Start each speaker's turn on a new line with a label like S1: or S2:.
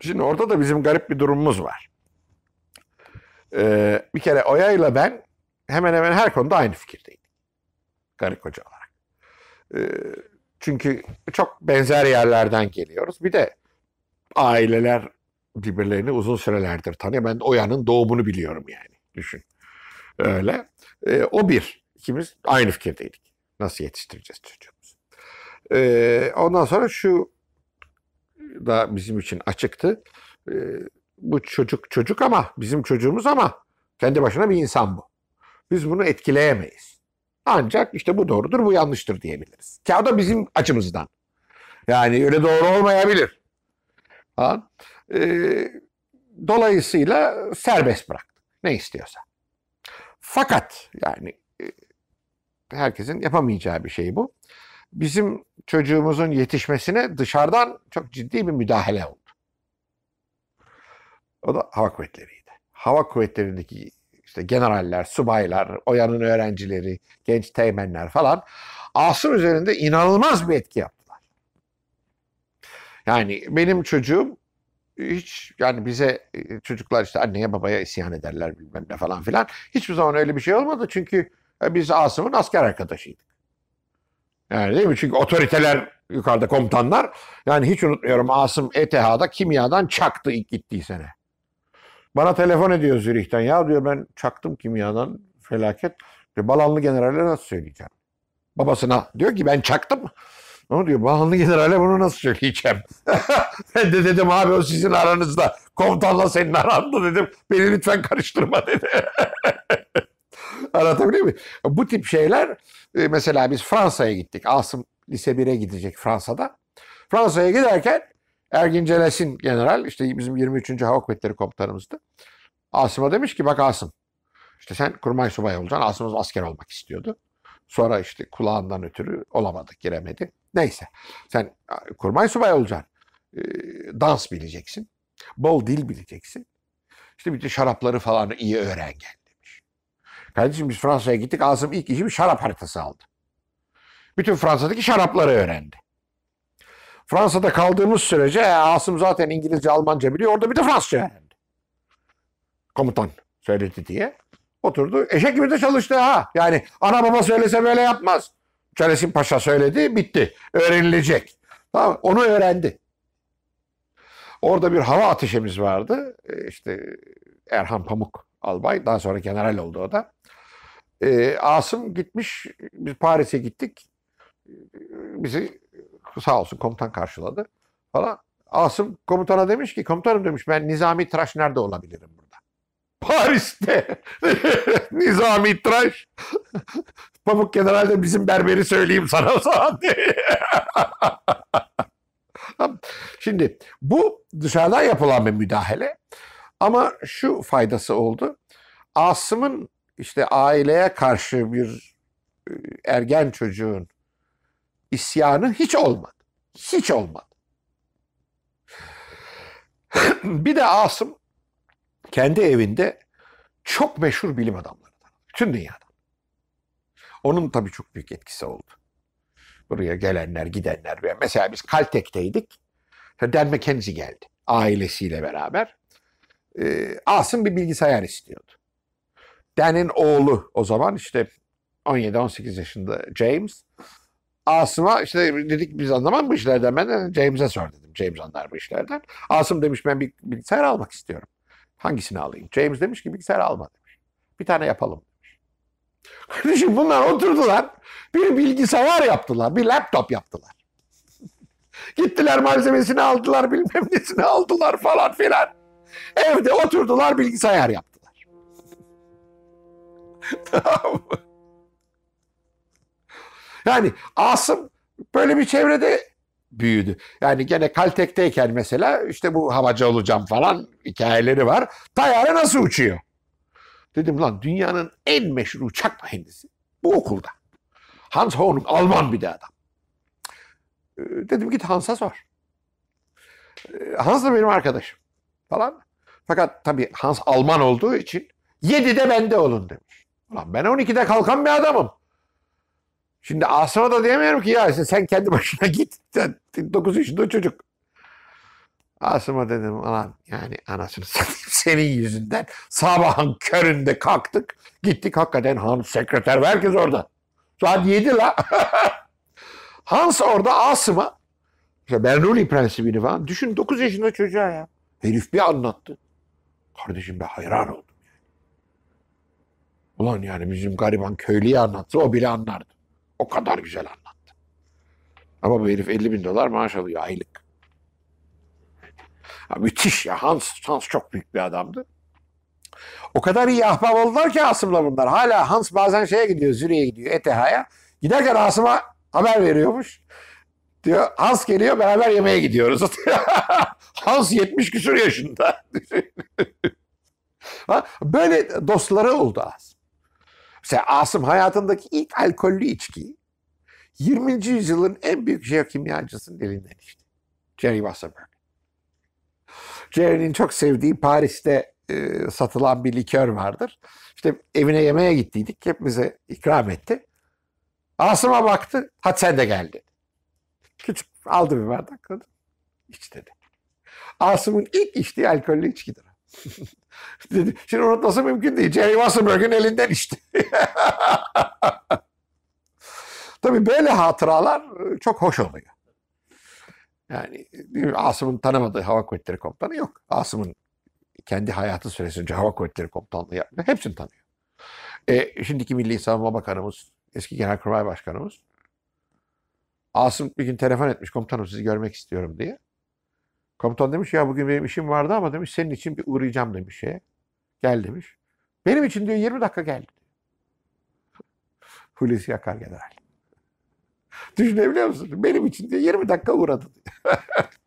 S1: Şimdi orada da bizim garip bir durumumuz var. Ee, bir kere Oya ile ben hemen hemen her konuda aynı fikirdeydik. Garip hoca olarak. Ee, çünkü çok benzer yerlerden geliyoruz. Bir de aileler birbirlerini uzun sürelerdir tanıyor. Ben Oya'nın doğumunu biliyorum yani. Düşün. Öyle. Ee, o bir. İkimiz aynı fikirdeydik. Nasıl yetiştireceğiz çocuğumuzu? Ee, ondan sonra şu da bizim için açıktı. Ee, bu çocuk çocuk ama bizim çocuğumuz ama kendi başına bir insan bu. Biz bunu etkileyemeyiz. Ancak işte bu doğrudur, bu yanlıştır diyebiliriz. Ki o da bizim açımızdan. Yani öyle doğru olmayabilir. Ha? Ee, dolayısıyla serbest bıraktık. Ne istiyorsa. Fakat yani e, herkesin yapamayacağı bir şey bu. Bizim çocuğumuzun yetişmesine dışarıdan çok ciddi bir müdahale oldu. O da hava kuvvetleriydi. Hava kuvvetlerindeki işte generaller, subaylar, Oya'nın öğrencileri, genç teğmenler falan Asım üzerinde inanılmaz bir etki yaptılar. Yani benim çocuğum hiç yani bize e, çocuklar işte anneye babaya isyan ederler bilmem ne falan filan. Hiçbir zaman öyle bir şey olmadı çünkü e, biz Asım'ın asker arkadaşıydık. Yani değil mi? Çünkü otoriteler yukarıda komutanlar yani hiç unutmuyorum Asım ETH'da kimyadan çaktı ilk gittiği sene. Bana telefon ediyor Zürih'ten. Ya diyor ben çaktım kimyadan felaket. Diyor, Balanlı generale nasıl söyleyeceğim? Babasına diyor ki ben çaktım. Ama diyor Balanlı generale bunu nasıl söyleyeceğim? ben de dedim abi o sizin aranızda. Komutanla senin aranda dedim. Beni lütfen karıştırma dedi. Anlatabiliyor muyum? Bu tip şeyler e, mesela biz Fransa'ya gittik. Asım lise 1'e gidecek Fransa'da. Fransa'ya giderken Ergin Celes'in general işte bizim 23. Hava Kuvvetleri komutanımızdı. Asım'a demiş ki bak Asım işte sen kurmay subay olacaksın. Asım asker olmak istiyordu. Sonra işte kulağından ötürü olamadı, giremedi. Neyse sen kurmay subay olacaksın. E, dans bileceksin. Bol dil bileceksin. İşte de şarapları falan iyi öğren gel. Kardeşim biz Fransa'ya gittik. Asım ilk işi bir şarap haritası aldı. Bütün Fransa'daki şarapları öğrendi. Fransa'da kaldığımız sürece e, Asım zaten İngilizce, Almanca biliyor. Orada bir de Fransızca öğrendi. Komutan söyledi diye. Oturdu. Eşek gibi de çalıştı ha. Yani ana baba söylese böyle yapmaz. Çelesin Paşa söyledi, bitti. Öğrenilecek. Tamam, onu öğrendi. Orada bir hava ateşimiz vardı. E, İşte Erhan Pamuk albay. Daha sonra general oldu o da. Ee, Asım gitmiş. Biz Paris'e gittik. Bizi sağ olsun komutan karşıladı falan. Asım komutana demiş ki komutanım demiş ben Nizami Tıraş nerede olabilirim burada? Paris'te. Nizami Tıraş. Pamuk General'de bizim berberi söyleyeyim sana falan. Şimdi bu dışarıdan yapılan bir müdahale ama şu faydası oldu. Asım'ın işte aileye karşı bir e, ergen çocuğun isyanı hiç olmadı. Hiç olmadı. bir de Asım kendi evinde çok meşhur bilim adamlarından. Bütün dünyadan. Onun tabii çok büyük etkisi oldu. Buraya gelenler, gidenler. Mesela biz Caltech'teydik. Dan McKenzie geldi. Ailesiyle beraber. Ee, Asım bir bilgisayar istiyordu. Dan'in oğlu o zaman işte 17-18 yaşında James. Asım'a işte dedik biz anlamam bu işlerden. Ben James'e sor dedim. James anlar bu işlerden. Asım demiş ben bir bilgisayar almak istiyorum. Hangisini alayım? James demiş ki bilgisayar alma demiş. Bir tane yapalım demiş. Kardeşim bunlar oturdular. Bir bilgisayar yaptılar. Bir laptop yaptılar. Gittiler malzemesini aldılar bilmem nesini aldılar falan filan. Evde oturdular bilgisayar yaptılar. tamam mı? Yani Asım böyle bir çevrede büyüdü. Yani gene Caltech'teyken mesela işte bu havacı olacağım falan hikayeleri var. Tayyare nasıl uçuyor? Dedim lan dünyanın en meşhur uçak mühendisi bu okulda. Hans Horn Alman bir de adam. Ee, Dedim git Hans'a sor. Ee, Hans da benim arkadaşım falan. Fakat tabii Hans Alman olduğu için 7'de bende olun demiş. Lan ben 12'de kalkan bir adamım. Şimdi Asım'a da diyemiyorum ki ya işte sen kendi başına git. Sen 9 yaşında çocuk. Asım'a dedim alan yani anasını satayım senin yüzünden sabahın köründe kalktık. Gittik hakikaten Hans sekreter ve herkes orada. Saat 7 la. Hans orada Asım'a işte Bernoulli prensibini falan. Düşün 9 yaşında çocuğa ya. Herif bir anlattı. Kardeşim ben hayran oldum. Ulan yani bizim gariban köylüye anlatsa o bile anlardı. O kadar güzel anlattı. Ama bu herif 50 bin dolar maaş alıyor aylık. Ya müthiş ya. Hans, Hans çok büyük bir adamdı. O kadar iyi ahbap oldular ki Asım'la bunlar. Hala Hans bazen şeye gidiyor, Zürich'e gidiyor, ETH'ya. Giderken Asım'a haber veriyormuş. Diyor Hans geliyor beraber yemeğe gidiyoruz. Hans 70 küsur yaşında. Böyle dostları oldu Asım. Mesela Asım hayatındaki ilk alkollü içkiyi 20. yüzyılın en büyük jeokimyacısının elinden içti. Jerry Wasserberg. Jerry'nin çok sevdiği Paris'te e, satılan bir likör vardır. İşte evine yemeğe gittiydik. Hepimize ikram etti. Asım'a baktı. Hadi sen de gel dedi. Küçük aldı bir bardak. İç dedi. Asım'ın ilk içtiği alkollü içkidir. dedi. Şimdi unutması mümkün değil. Jerry Wasserberg'in elinden içti. Tabii böyle hatıralar e, çok hoş oluyor. Yani Asım'ın tanımadığı Hava Kuvvetleri Komutanı yok. Asım'ın kendi hayatı süresince Hava Kuvvetleri Komutanlığı yaptı. Hepsini tanıyor. E, şimdiki Milli Savunma Bakanımız, eski Genelkurmay Başkanımız Asım bir gün telefon etmiş komutanım sizi görmek istiyorum diye. Komutan demiş ya bugün benim işim vardı ama demiş senin için bir uğrayacağım demiş şeye. Gel demiş. Benim için diyor 20 dakika geldi. Hulusi Akar General. Düşünebiliyor musun? Benim için diyor 20 dakika uğradı.